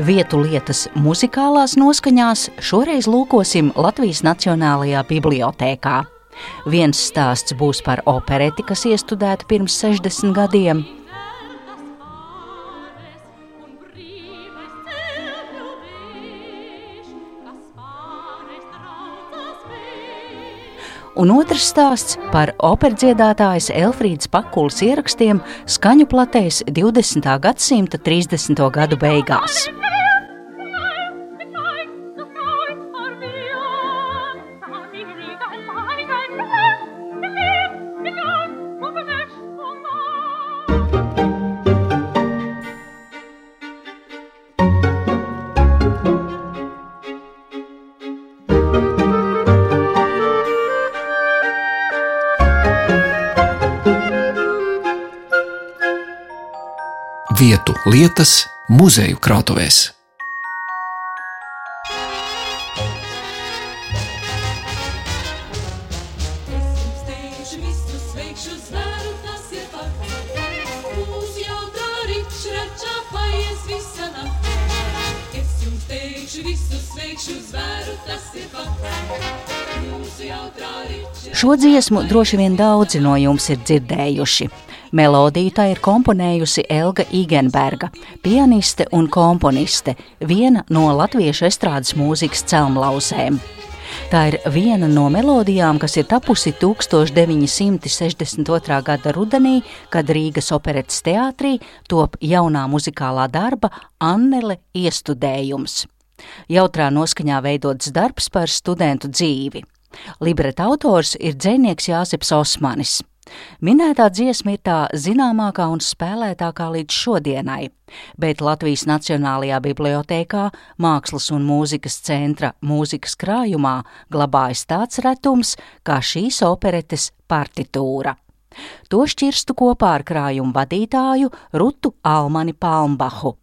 Vietu lietas muzikālās noskaņās šoreiz lūkosim Latvijas Nacionālajā bibliotēkā. Viens stāsts būs par opereti, kas iestudēta pirms 60 gadiem. Un otrs stāsts par operdziedātājas Elfrīdas Pakulas ierakstiem skaņu platēs 20. gadsimta 30. gadu beigās. Vietu lietas muzeju krātuvēs. Šo dziesmu droši vien daudzi no jums ir dzirdējuši. Melodiju tā ir komponējusi Elga Igenberga, pianiste un komponiste, viena no latviešu estrādes mūzikas celmlausēm. Tā ir viena no melodijām, kas ir tapusi 1962. gada rudenī, kad Rīgas operetes teātrī top jaunā muzikālā darba Annele iestudējums. Jautrā noskaņā veidots darbs par studentu dzīvi. Libreta autors ir dzēnieks Jāseps Osmanis. Minētā dziesma ir tā zināmākā un spēlētākā līdz šodienai, bet Latvijas Nacionālajā bibliotēkā Mākslas un mūzikas centra mūzikas krājumā glabājas tāds retums kā šīs operetes partitūra. To šķirstu kopā ar krājumu vadītāju Rutu Almani Palmbahu.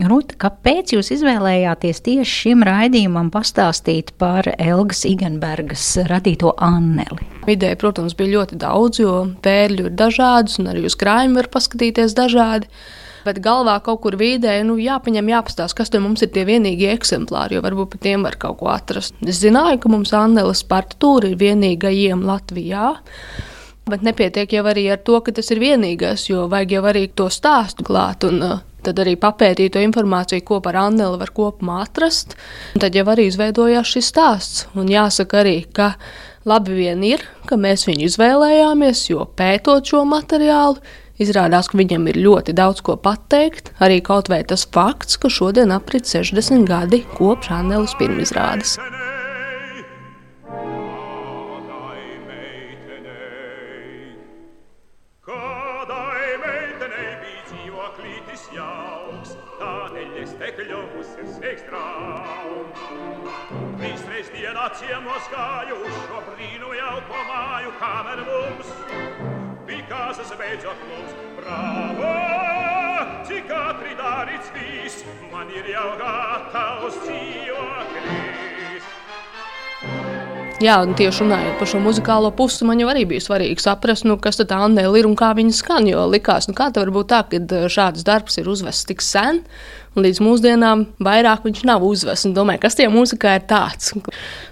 Ruta, kāpēc jūs izvēlējāties tieši šim raidījumam pastāstīt par Elgas Igenbergas radīto Anneli? Ideja, protams, bija ļoti daudz, jo pērļu ir dažādas, un arī uz krājumu var paskatīties dažādi. Bet galvā kaut kur vidē nu, jāpaņem, jāpastāsta, kas tur mums ir tie vienīgie eksemplāri, jo varbūt par tiem var kaut ko atrast. Es zināju, ka mums Annelas partitūra ir vienīgajiem Latvijā. Bet nepietiek jau arī ar to, ka tas ir vienīgais, jo vajag jau arī to stāstu klāt. Un, uh, Tad arī papētīt to informāciju, ko par Anneli var kopumā atrast. Un tad jau arī izveidojās šis stāsts. Un jāsaka arī, ka labi vien ir, ka mēs viņu izvēlējāmies, jo pētot šo materiālu, izrādās, ka viņam ir ļoti daudz ko pateikt. Arī kaut vai tas fakts, ka šodien aprit 60 gadi kopš Anneles pirmizrādes. Ciemos gājušo brīnu jauko māju, kamēr mums pikāsas beidzot mums bravo! Cik ātri darīts viss, man ir jau gatavs dzīvoklis. Jā, un tieši runājot par šo muzikālo pusi, man jau arī bija svarīgi saprast, nu, kas tā Anēla ir un kā viņa skan. Jo likās, nu, kā tā var būt tā, ka eh, šāds darbs ir uzvests tik sen, un līdz mūsdienām vairāk viņš nav uzvests. Domāju, kas tie mūzikā ir tāds.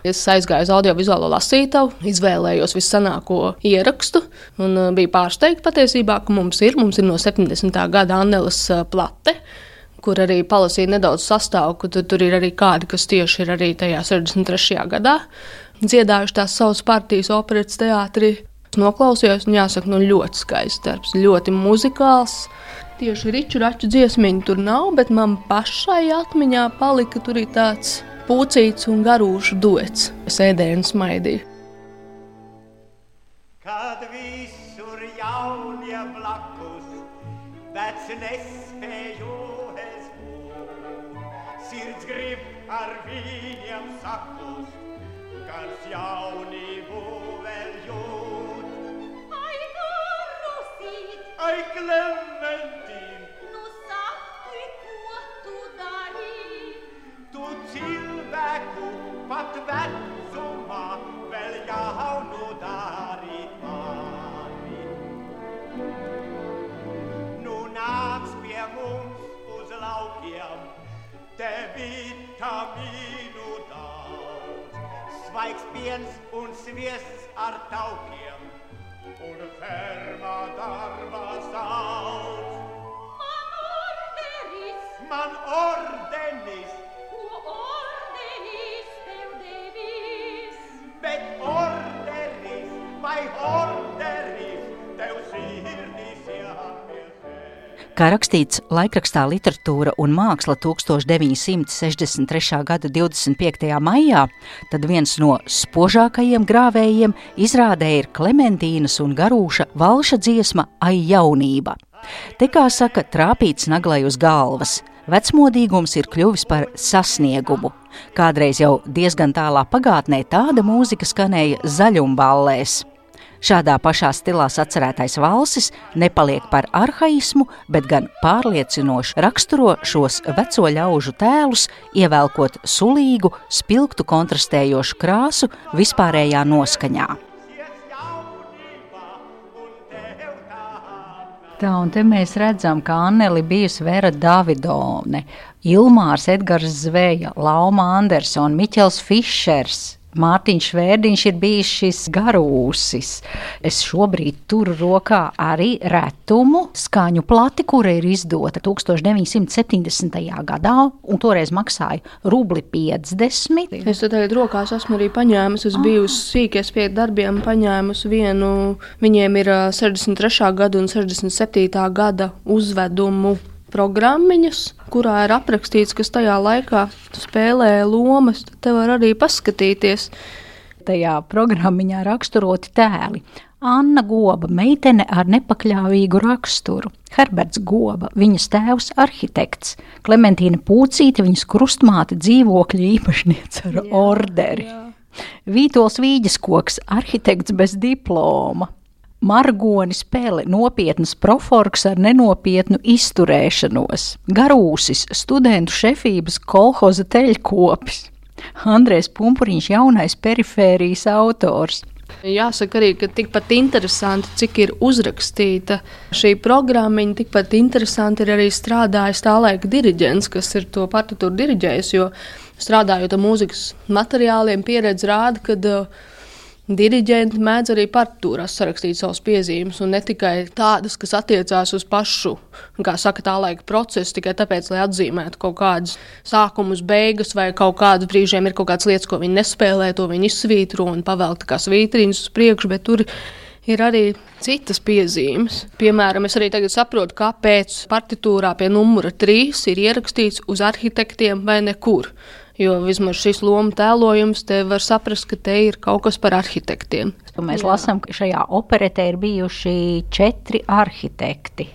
Es aizgāju uz audiovizuālo lasītavu, izvēlējos visanāko ierakstu, un eh, biju pārsteigta patiesībā, ka mums ir, mums ir no 70. gada Anēlas eh, plate kur arī palasīja nedaudz sastāvu, ka tur, tur ir arī kādi, kas tieši ir arī tajā 63. gadā dziedājuši tās savas partijas operas teātrī. Noklausījos, un jāsaka, nu, ļoti skaists darbs, ļoti muzikāls. Tieši rīču raču dziesmiņu tur nav, bet man pašai atmiņā palika tur tāds pucīts un garūšu duets. Es ēdēju un smaidīju. Kad visur jaunie blakus, bet nespēju Rosīt! Ai, Klementīn! Nu, saki, ko tu dari? Tu cilvēku pat vecumā vēl jaunu darīt vari. Nu, nāc pie mums uz laukiem, te vitamīnu daudz. Svaigs piens un sviests ar taukiem un fermā darbā Man ordenis, ko ordenis tev devis? bet orderis vai orderis tev sirdīs jāpiesē. Kā rakstīts laikrakstā Literatūra un māksla 1963. gada 25. maijā, tad viens no spožākajiem grāvējiem izrādē ir Klementīnas un Garūša valša dziesma Ai jaunība. Te, kā saka, trāpīts naglai uz galvas. Vecmodīgums ir kļuvis par sasniegumu. Kādreiz jau diezgan tālā pagātnē tāda mūzika skanēja zaļumballēs. Šādā pašā stilā sacerētais valsis nepaliek par arhaismu, bet gan pārliecinoši raksturo šos veco ļaužu tēlus, ievelkot sulīgu, spilgtu kontrastējošu krāsu vispārējā noskaņā. Tā, un te mēs redzam, ka Anneli bijusi Vera Davidone, Ilmārs Edgars Zveja, Lauma Andersona, Miķels Fišers. Mārtiņš Vērdiņš ir bijis šis garūsis. Es šobrīd turu rokā arī retumu skaņu plati, kura ir izdota 1970. gadā, un toreiz maksāja rubli 50. Es tagad rokās esmu arī paņēmusi, es biju sīkies pie darbiem, paņēmusi vienu, viņiem ir ā, 63. gada un 67. gada uzvedumu programmiņas, kurā ir aprakstīts, kas tajā laikā spēlēja lomas, tad te var arī paskatīties. Tajā programmiņā raksturoti tēli. Anna Goba, meitene ar nepakļāvīgu raksturu, Herberts Goba, viņas tēvs, arhitekts, Klementīna Pūcīte, viņas krustmāte, dzīvokļa īpašniece ar orderi, Vītols Vīģeskoks, arhitekts bez diploma, Margonis Pele, nopietnas proforks ar nenopietnu izturēšanos, Garūsis, studentu šefības kolhoza teļkopis, Andrēs Pumpuriņš, jaunais perifērijas autors. Jāsaka arī, ka tikpat interesanti, cik ir uzrakstīta šī programmiņa, tikpat interesanti ir arī strādājis tā laika diriģents, kas ir to partitūru diriģējis. Jo strādājot ar mūzikas materiāliem, pieredze rāda, ka uh, diriģenti mēdz arī partitūrās sarakstīt savus piezīmes, un ne tikai tādas, kas attiecās uz pašu, kā saka, tā laika procesu, tikai tāpēc, lai atzīmētu kaut kādus sākumus, beigas, vai kaut kādu brīžiem ir kaut kādas lietas, ko viņi nespēlē, to viņi izsvītro un pavelk kā svītrīnas uz priekšu, bet tur ir arī citas piezīmes. Piemēram, es arī tagad saprotu, kāpēc partitūrā pie numura 3 ir ierakstīts uz arhitektiem vai nekur. Jo vismaz šis lomu tēlojums te var saprast, ka te ir kaut kas par arhitektiem. Mēs lasām, ka šajā operetē ir bijuši četri arhitekti.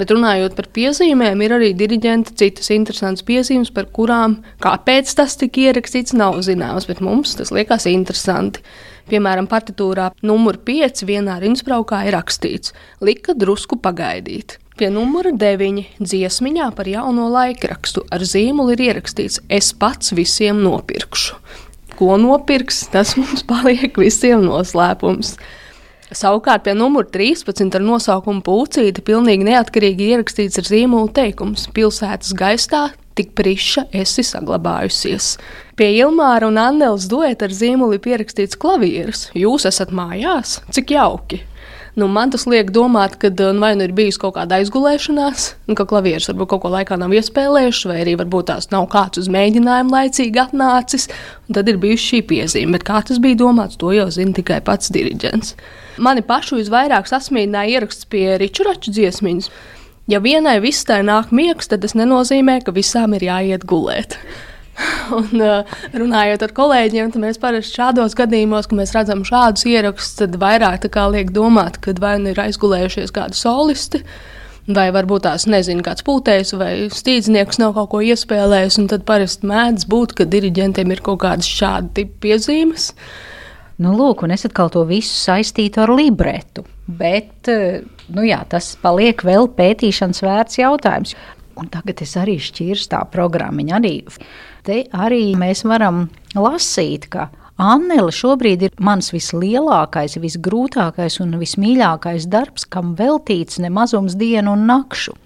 Bet runājot par piezīmēm, ir arī diriģenta citas interesantas piezīmes, par kurām kāpēc tas tika ierakstīts, nav zināms, bet mums tas liekas interesanti. Piemēram, partitūrā numur 5 vienā rindsbraukā ir rakstīts: Lika drusku pagaidīt. Pie numura 9 dziesmiņā par jauno laikrakstu ar zīmolu ir ierakstīts: Es pats visiem nopirkšu. Ko nopirks, tas mums paliek visiem noslēpums. Savukārt pie numura 13 ar nosaukumu Pūcīte pilnīgi neatkarīgi ierakstīts ar zīmolu teikums: Pilsētas gaistā tik priša esi saglabājusies. Pie Ilmāra un Anneles dueta ar zīmoli pierakstīts klavieris. Jūs esat mājās, cik jauki! Nu, man tas liek domāt, ka nu, vai nu ir bijusi kaut kāda aizgulēšanās, un ka klavieris varbūt kaut ko laikā nav iespēlējuši, vai arī varbūt tās nav kāds uz mēģinājumu laicīgi atnācis, tad ir bijusi šī piezīme. Bet kā tas bija domāts, to jau zina tikai pats diriģents. Mani pašu visvairāk sasmīdināja ieraksts pie Ričurača dziesmiņas. Ja vienai visai nāk miegs, tad tas nenozīmē, ka visām ir jāiet gulēt. Un, uh, runājot ar kolēģiem, mēs parasti šādos gadījumos, kad mēs redzam šādus ierakstus, tad vairāk liek domāt, ka vai nu ir aizgulējušies kādi solisti, vai varbūt tās nezinu, kāds pūtējs vai stīdznieks nav kaut ko iespēlējis. Tad parasti mēdz būt, ka diriģentiem ir kaut kādas šāda tipa piezīmes. Nu, lūk, un es atkal to visu saistītu ar libretu. Bet eh, nu jā, tas paliek vēl pētīšanas vērts jautājums. Un tagad es arī šķirstu tā programmu. Arī. Te arī mēs varam lasīt, ka Annele šobrīd ir mans vislielākais, visgrūtākais un vismīļākais darbs, kam veltīts nemazums dienu un nakšu.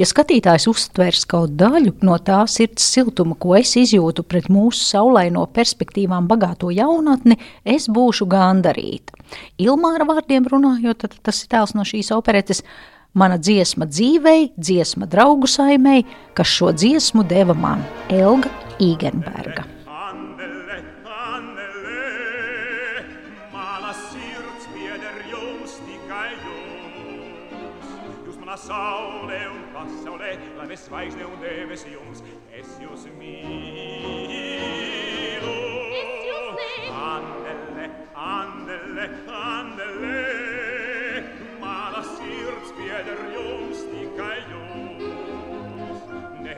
Ja skatītājs uztvers kaut daļu no tā sirds siltuma, ko es izjūtu pret mūsu saulaino perspektīvām bagāto jaunatni, es būšu gandarīta. Ilmāra vārdiem runājot, tas ir tēls no šīs operetes. Mana dziesma dzīvei, dziesma draugu saimei, kas šo dziesmu deva man Elga Īgenberga. Andele, andele, mala sirds pieder jums tikai jums. Jūs mana saule un pasaulē, lai mēs zvaigzne un debes jums,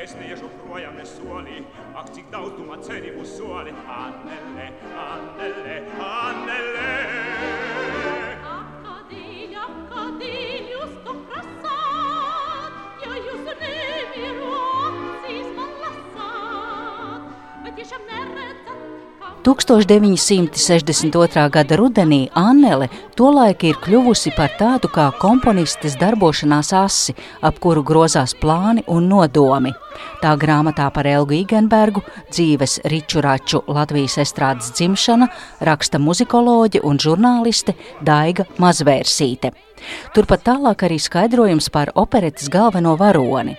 es neiešu projām ne soli, ak cik daudz tu man ceni būs soli. Annele, Annele, Annele. 1962. gada rudenī Annele tolaik ir kļuvusi par tādu kā komponistes darbošanās asi, ap kuru grozās plāni un nodomi. Tā grāmatā par Elgu Igenbergu, dzīves riču raču Latvijas estrādes dzimšana, raksta muzikoloģe un žurnāliste Daiga Mazvērsīte. Turpat tālāk arī skaidrojums par operetes galveno varoni.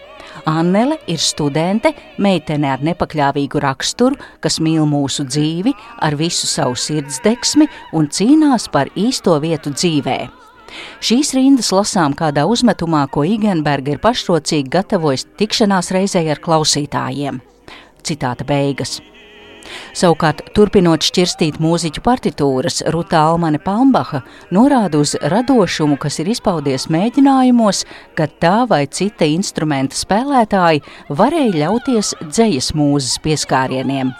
Annele ir studente, meitene ar nepakļāvīgu raksturu, kas mīl mūsu dzīvi ar visu savu sirdsdeksmi un cīnās par īsto vietu dzīvē. Šīs rindas lasām kādā uzmetumā, ko Igenberga ir pašrocīgi gatavojis tikšanās reizē ar klausītājiem. Citāta beigas. Savukārt, turpinot šķirstīt mūziķu partitūras, Ruta Almane Palmbacha norāda uz radošumu, kas ir izpaudies mēģinājumos, kad tā vai cita instrumenta spēlētāji varēja ļauties dzējas mūzes pieskārieniem.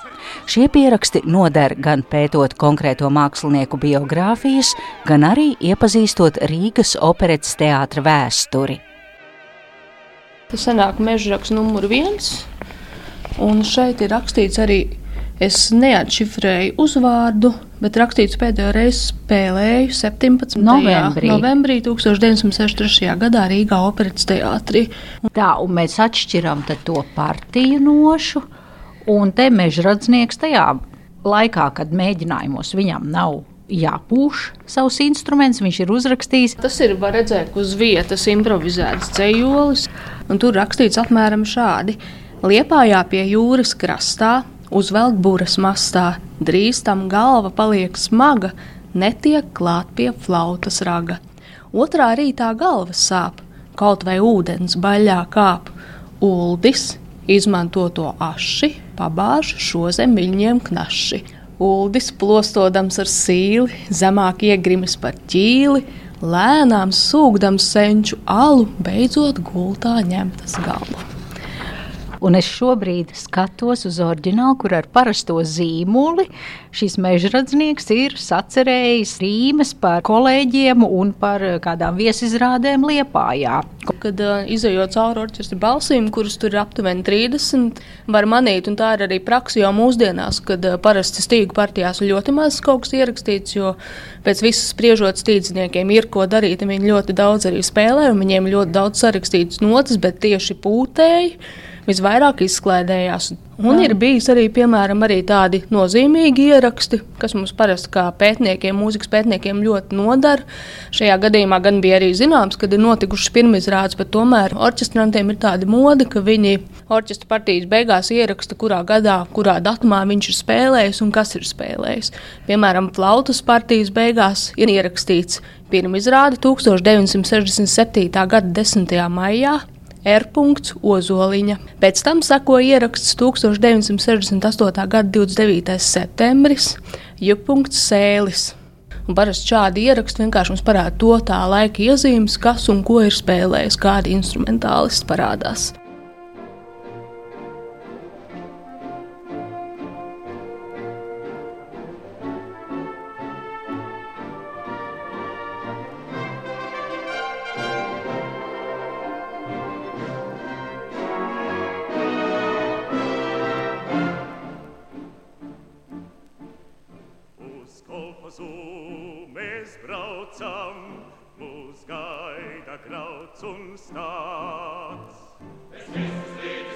Šie pieraksti noder gan pētot konkrēto mākslinieku biogrāfijas, gan arī iepazīstot Rīgas operetes teātra vēsturi. Tas sanāk mežraks numur viens, un šeit ir rakstīts arī, es neatšifrēju uzvārdu, bet rakstīts pēdējo reizi spēlēju 17. Novembrī. novembrī 1963. gadā Rīgā operetes teātrī. Tā, un mēs atšķiram to partiju nošu, un te mežradznieks tajā laikā, kad mēģinājumos viņam nav jāpūš savus instrumentus, viņš ir uzrakstījis. Tas ir redzēt, uz vietas improvizēts ceļolis, un tur rakstīts apmēram šādi: Liepājā pie jūras krastā, uzvelk būras mastā, drīz tam galva paliek smaga, netiek klāt pie flautas raga. Otrā rītā galva sāp, kaut vai ūdens baļā kāp. Uldis izmanto to aši, pabāž šo zem viļņiem knaši. Uldis plostodams ar sīli, zemāk iegrimis par ķīli, lēnām sūkdams senču alu, beidzot gultā ņemtas galu. Un es šobrīd skatos uz oriģinālu, kur ar parasto zīmoli šis mežradznieks ir sacerējis rīmes par kolēģiem un par eh, kādām viesizrādēm Liepājā. Kad uh, izējot cauri orķestra balsīm, kuras tur ir aptuveni 30, var manīt, un tā ir arī praksa jau mūsdienās, kad uh, parasti stīgu partijās ļoti maz kaut kas ierakstīts, jo pēc visas spriežot stīdziniekiem ir ko darīt, viņi ļoti daudz arī spēlē, un viņiem ļoti daudz sarakstītas notis, bet tieši pūtēji visvairāk izklaidējās. Un ir bijis arī, piemēram, arī tādi nozīmīgi ieraksti, kas mums parasti kā pētniekiem, mūzikas pētniekiem ļoti nodara. Šajā gadījumā gan bija arī zināms, kad ir notikušas pirmizrādes, bet tomēr orķestrantiem ir tāda mode, ka viņi orķestra partijas beigās ieraksta, kurā gadā, kurā datumā viņš ir spēlējis un kas ir spēlējis. Piemēram, flautas partijas beigās ir ierakstīts pirmizrāde 1967. gada 10. maijā. R. Ozoliņa. Pēc tam sekoja ieraksts 1968. gada 29. septembris, J. Sēlis. Un parasti šādi ieraksti vienkārši mums parāda to tā laika iezīmes, kas un ko ir spēlējis, kādi instrumentālisti parādās. mēs braucam, mūs gaida krauts un stāsts. Es visus līdzi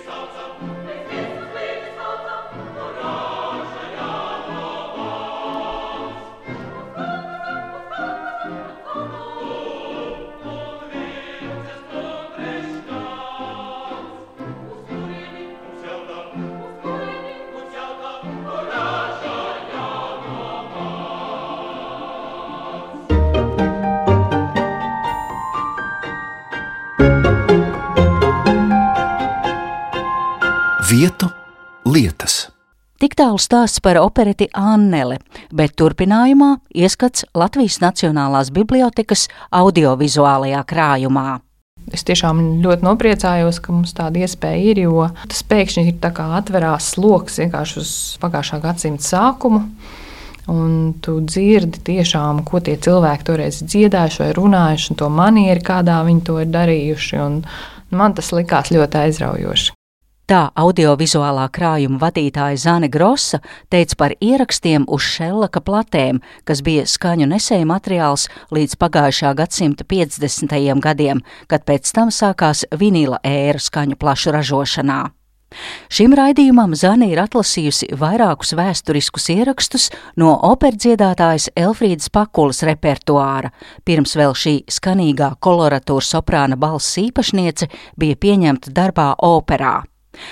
lietas. Tik tālu stāsts par opereti Annele, bet turpinājumā ieskats Latvijas Nacionālās bibliotekas audiovizuālajā krājumā. Es tiešām ļoti nopriecājos, ka mums tāda iespēja ir, jo tas pēkšņi ir tā kā atverās lokus vienkārši uz pagājušā gadsimta sākumu. Un tu dzirdi tiešām, ko tie cilvēki toreiz dziedājuši vai runājuši, un to manieri, kādā viņi to ir darījuši. Un man tas likās ļoti aizraujoši. Tā audiovizuālā krājuma vadītāja Zane Grossa teica par ierakstiem uz šellaka platēm, kas bija skaņu nesēja materiāls līdz pagājušā gadsimta 50. gadiem, kad pēc tam sākās vinila ēra skaņu plašu ražošanā. Šim raidījumam Zana ir atlasījusi vairākus vēsturiskus ierakstus no operdziedātājas Elfrīdas Pakulas repertuāra, pirms vēl šī skanīgā koloratūra soprāna balss īpašniece bija pieņemta darbā operā.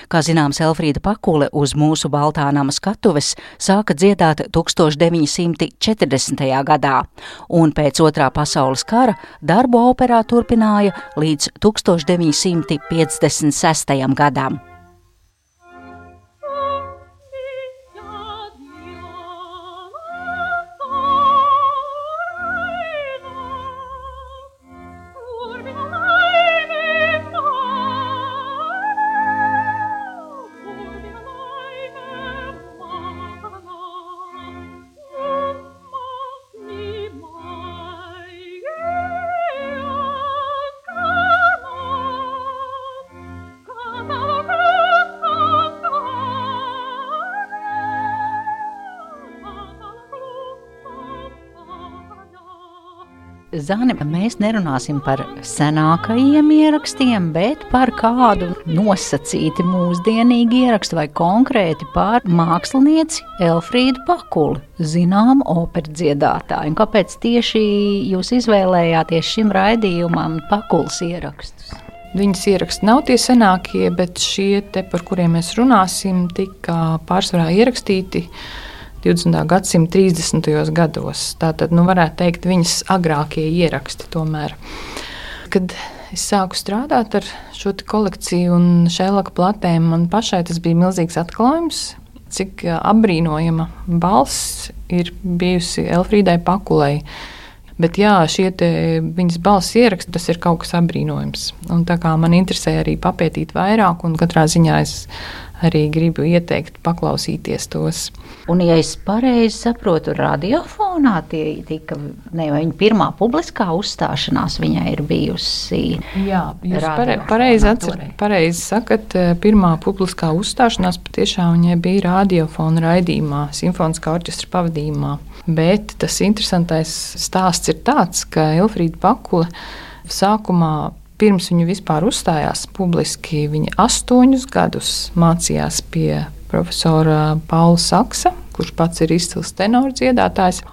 Kā zināms, Elfrīda Pakule uz mūsu Baltānama skatuves sāka dziedāt 1940. gadā, un pēc otrā pasaules kara darbu operā turpināja līdz 1956. gadam. Zani, mēs nerunāsim par senākajiem ierakstiem, bet par kādu nosacīti mūsdienīgu ierakstu vai konkrēti par mākslinieci Elfrīdu Pakuli, zinām operas dziedātāju. Un kāpēc tieši jūs izvēlējāties šim raidījumam Pakulas ierakstus? Viņas ieraksti nav tie senākie, bet šie, te, par kuriem mēs runāsim, tika pārsvarā ierakstīti 20. gadsimta 30. gados. Tātad, nu, varētu teikt, viņas agrākie ieraksti tomēr. Kad es sāku strādāt ar šo kolekciju un šēlaka platēm, man pašai tas bija milzīgs atklājums, cik apbrīnojama balss ir bijusi Elfrīdai Pakulai. Bet jā, šie viņas balss ieraksti, tas ir kaut kas apbrīnojams. Un tā kā man interesē arī papētīt vairāk, un katrā ziņā es arī gribu ieteikt paklausīties tos. Un, ja es pareizi saprotu, radiofonā tie tika, ne, viņa pirmā publiskā uzstāšanās viņai ir bijusi. Jā, jūs pare, pareizi, atcer, pareizi sakat, pirmā publiskā uzstāšanās patiešām viņai bija radiofona raidījumā, simfoniskā orķestra pavadījumā. Bet tas interesantais stāsts ir tāds, ka Elfrīda Pakula sākumā pirms viņa vispār uzstājās publiski, viņa astoņus gadus mācījās pie profesora Paula Saksa, kurš pats ir izcils tenors dziedātājs.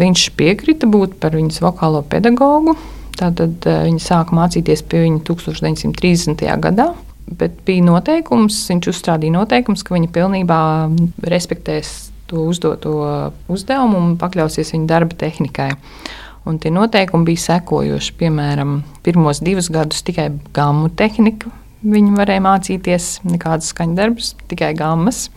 Viņš piekrita būt par viņas vokālo pedagogu. Tātad eh, viņa sāka mācīties pie viņa 1930. gadā. Bet bija noteikums, viņš uzstādīja noteikumus, ka viņa pilnībā respektēs to uzdoto uzdevumu un pakļausies viņa darba tehnikai. Un tie noteikumi bija sekojoši. Piemēram, pirmos divus gadus tikai gāmu tehniku viņi varēja mācīties, nekādas skaņdarbus, tikai gammas.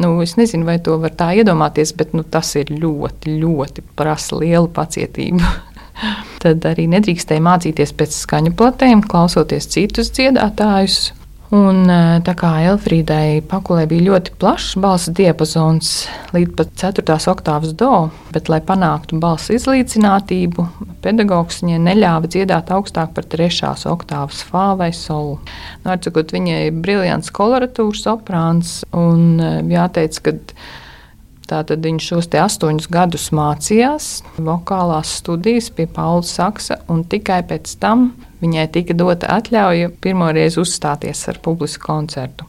Nu, es nezinu, vai to var tā iedomāties, bet nu, tas ir ļoti, ļoti prasa lielu pacietību. Tad arī nedrīkstēja mācīties pēc skaņu platēm, klausoties citus dziedātājus. Un, e, tā kā Elfrīdai Pakulē bija ļoti plašs balss diapazons līdz pat 4. oktāvas do, bet, lai panāktu balss izlīdzinātību, pedagogs viņai neļāva dziedāt augstāk par 3. oktāvas fā vai solu. Nu, Atcakot, viņai ir briljants koloratūras oprāns un e, jāteic, ka Tātad viņš šos astoņus gadus mācījās vokālās studijas pie Paula Saksa, un tikai pēc tam viņai tika dota atļauja pirmoreiz uzstāties ar publisku koncertu.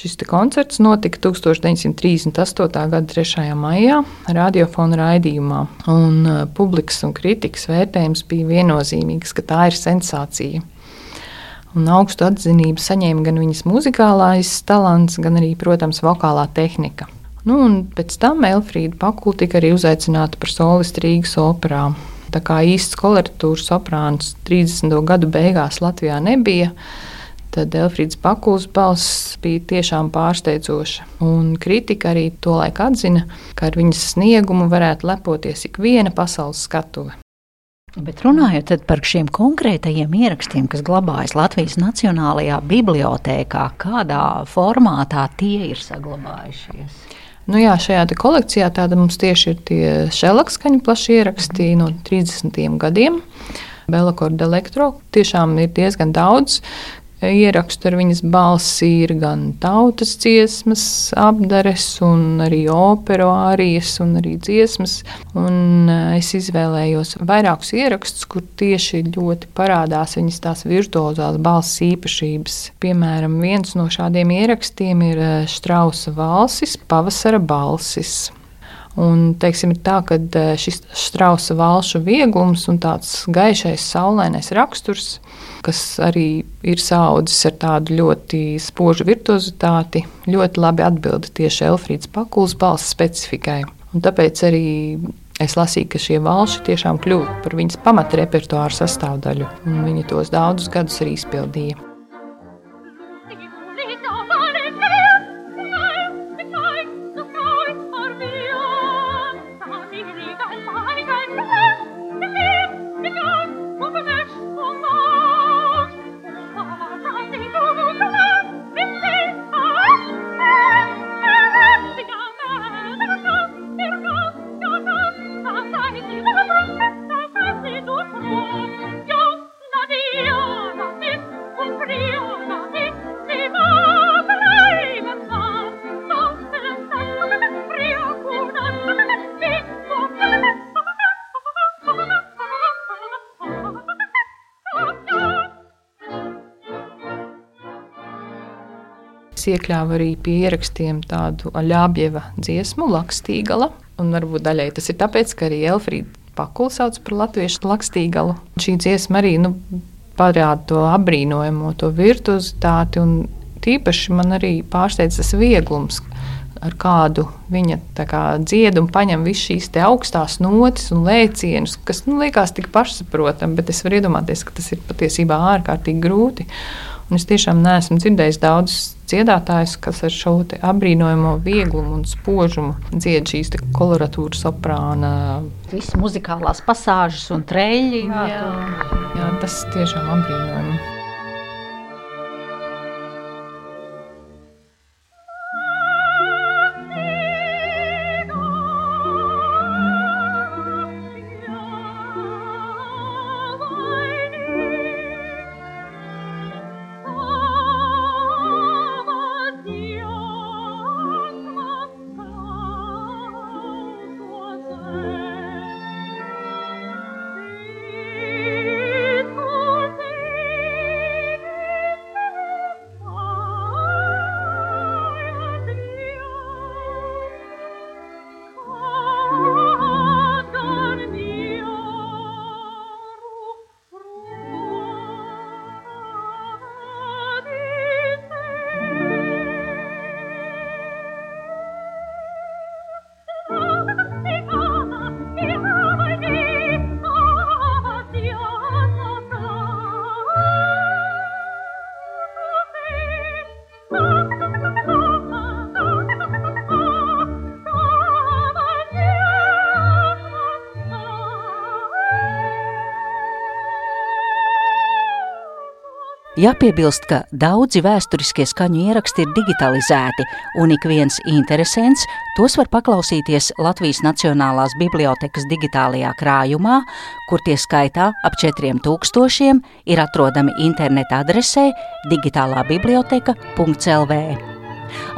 Šis koncerts notika 1938. gada 3. maijā radiofona raidījumā. Un uh, publikas un kritikas vērtējums bija viennozīmīgs, ka tā ir sensācija. Un augstu atzinību saņēma gan viņas muzikālais talants, gan arī, protams, vokālā tehnika. Nu, pēc tam Elfrīda Pakula tika arī uzaicināta par solistu Rīgas operā. Tā kā īsts koloratūras oprāns 30. gadu beigās Latvijā nebija, tad Elfrīds Pakuls balss bija tiešām pārsteidzoša. Un kritika arī to laiku atzina, ka ar viņas sniegumu varētu lepoties ik viena pasaules skatuve. Bet runājot par šiem konkrētajiem ierakstiem, kas glabājas Latvijas Nacionālajā bibliotēkā, kādā formātā tie ir saglabājušies? Nu jā, šajā kolekcijā tāda mums tieši ir tie šelakskaņu plaši ieraksti no 30. gadiem. Belakorda elektro tiešām ir diezgan daudz, ierakstu ar viņas balsi ir gan tautas dziesmas, apdares, un arī operu ārijas un arī dziesmas. Un eh, es izvēlējos vairākus ierakstus, kur tieši ļoti parādās viņas tās virtuozās balss īpašības. Piemēram, viens no šādiem ierakstiem ir Strausa eh, valsis, pavasara balsis. Un, teiksim, ir tā, ka eh, šis strausa valšu vieglums un tāds gaišais, saulainais raksturs kas arī ir saudzis ar tādu ļoti spožu virtuozitāti, ļoti labi atbild tieši Elfrīdas Pakulas balss specifikai. Un tāpēc arī es lasīju, ka šie valši tiešām kļuva par viņas pamatrepertuāra sastāvdaļu, un viņi tos daudzus gadus arī izpildīja. Es iekļāvu arī pie ierakstiem tādu Aļābieva dziesmu, Lakstīgala. Un varbūt daļai tas ir tāpēc, ka arī Elfrīda Pakula sauc par latviešu Lakstīgalu. Šī dziesma arī nu, parāda to apbrīnojamo, to virtuozitāti. Un tīpaši man arī pārsteidz tas vieglums, ar kādu viņa kā, dzied un paņem visas šīs augstās notis un lēcienus, kas nu, liekas tik pašsaprotami, bet es varu iedomāties, ka tas ir patiesībā ārkārtīgi grūti. Es tiešām neesmu dzirdējis daudzus dziedātājus, kas ar šo apbrīnojamo vieglumu un spožumu dzied šīs koloratūras soprāna. Visas muzikālās pasāžas un treļļi. Jā, jā, jā, tas tiešām apbrīnojami. Jāpiebilst, ka daudzi vēsturiskie skaņu ieraksti ir digitalizēti, un ik viens interesants tos var paklausīties Latvijas Nacionālās Bibliotēkas digitālajā krājumā, kur tie skaitā ap 4000 ir atrodami interneta adresē digitālā biblioteka.lv.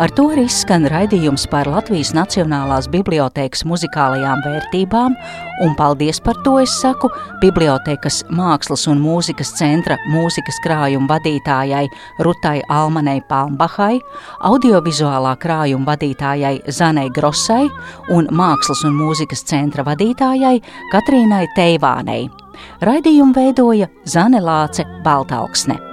Ar to arī skan raidījums par Latvijas Nacionālās bibliotēkas muzikālajām vērtībām, un paldies par to es saku Bibliotēkas mākslas un mūzikas centra mūzikas krājuma vadītājai Rutai Almanei Palmbahai, audiovizuālā krājuma vadītājai Zanei Grosai un mākslas un mūzikas centra vadītājai Katrīnai Teivānei. Raidījumu veidoja Zane Lāce Baltalksne.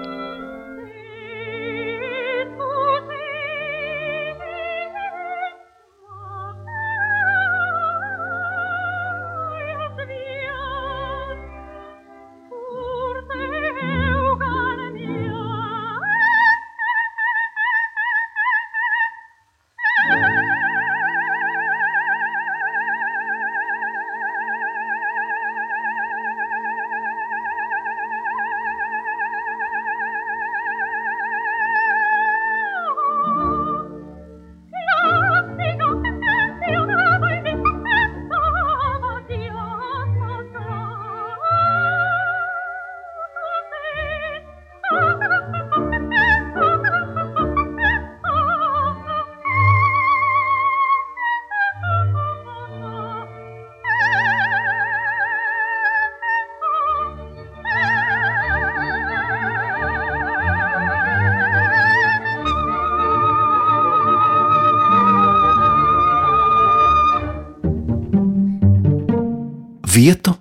Vietu lietas.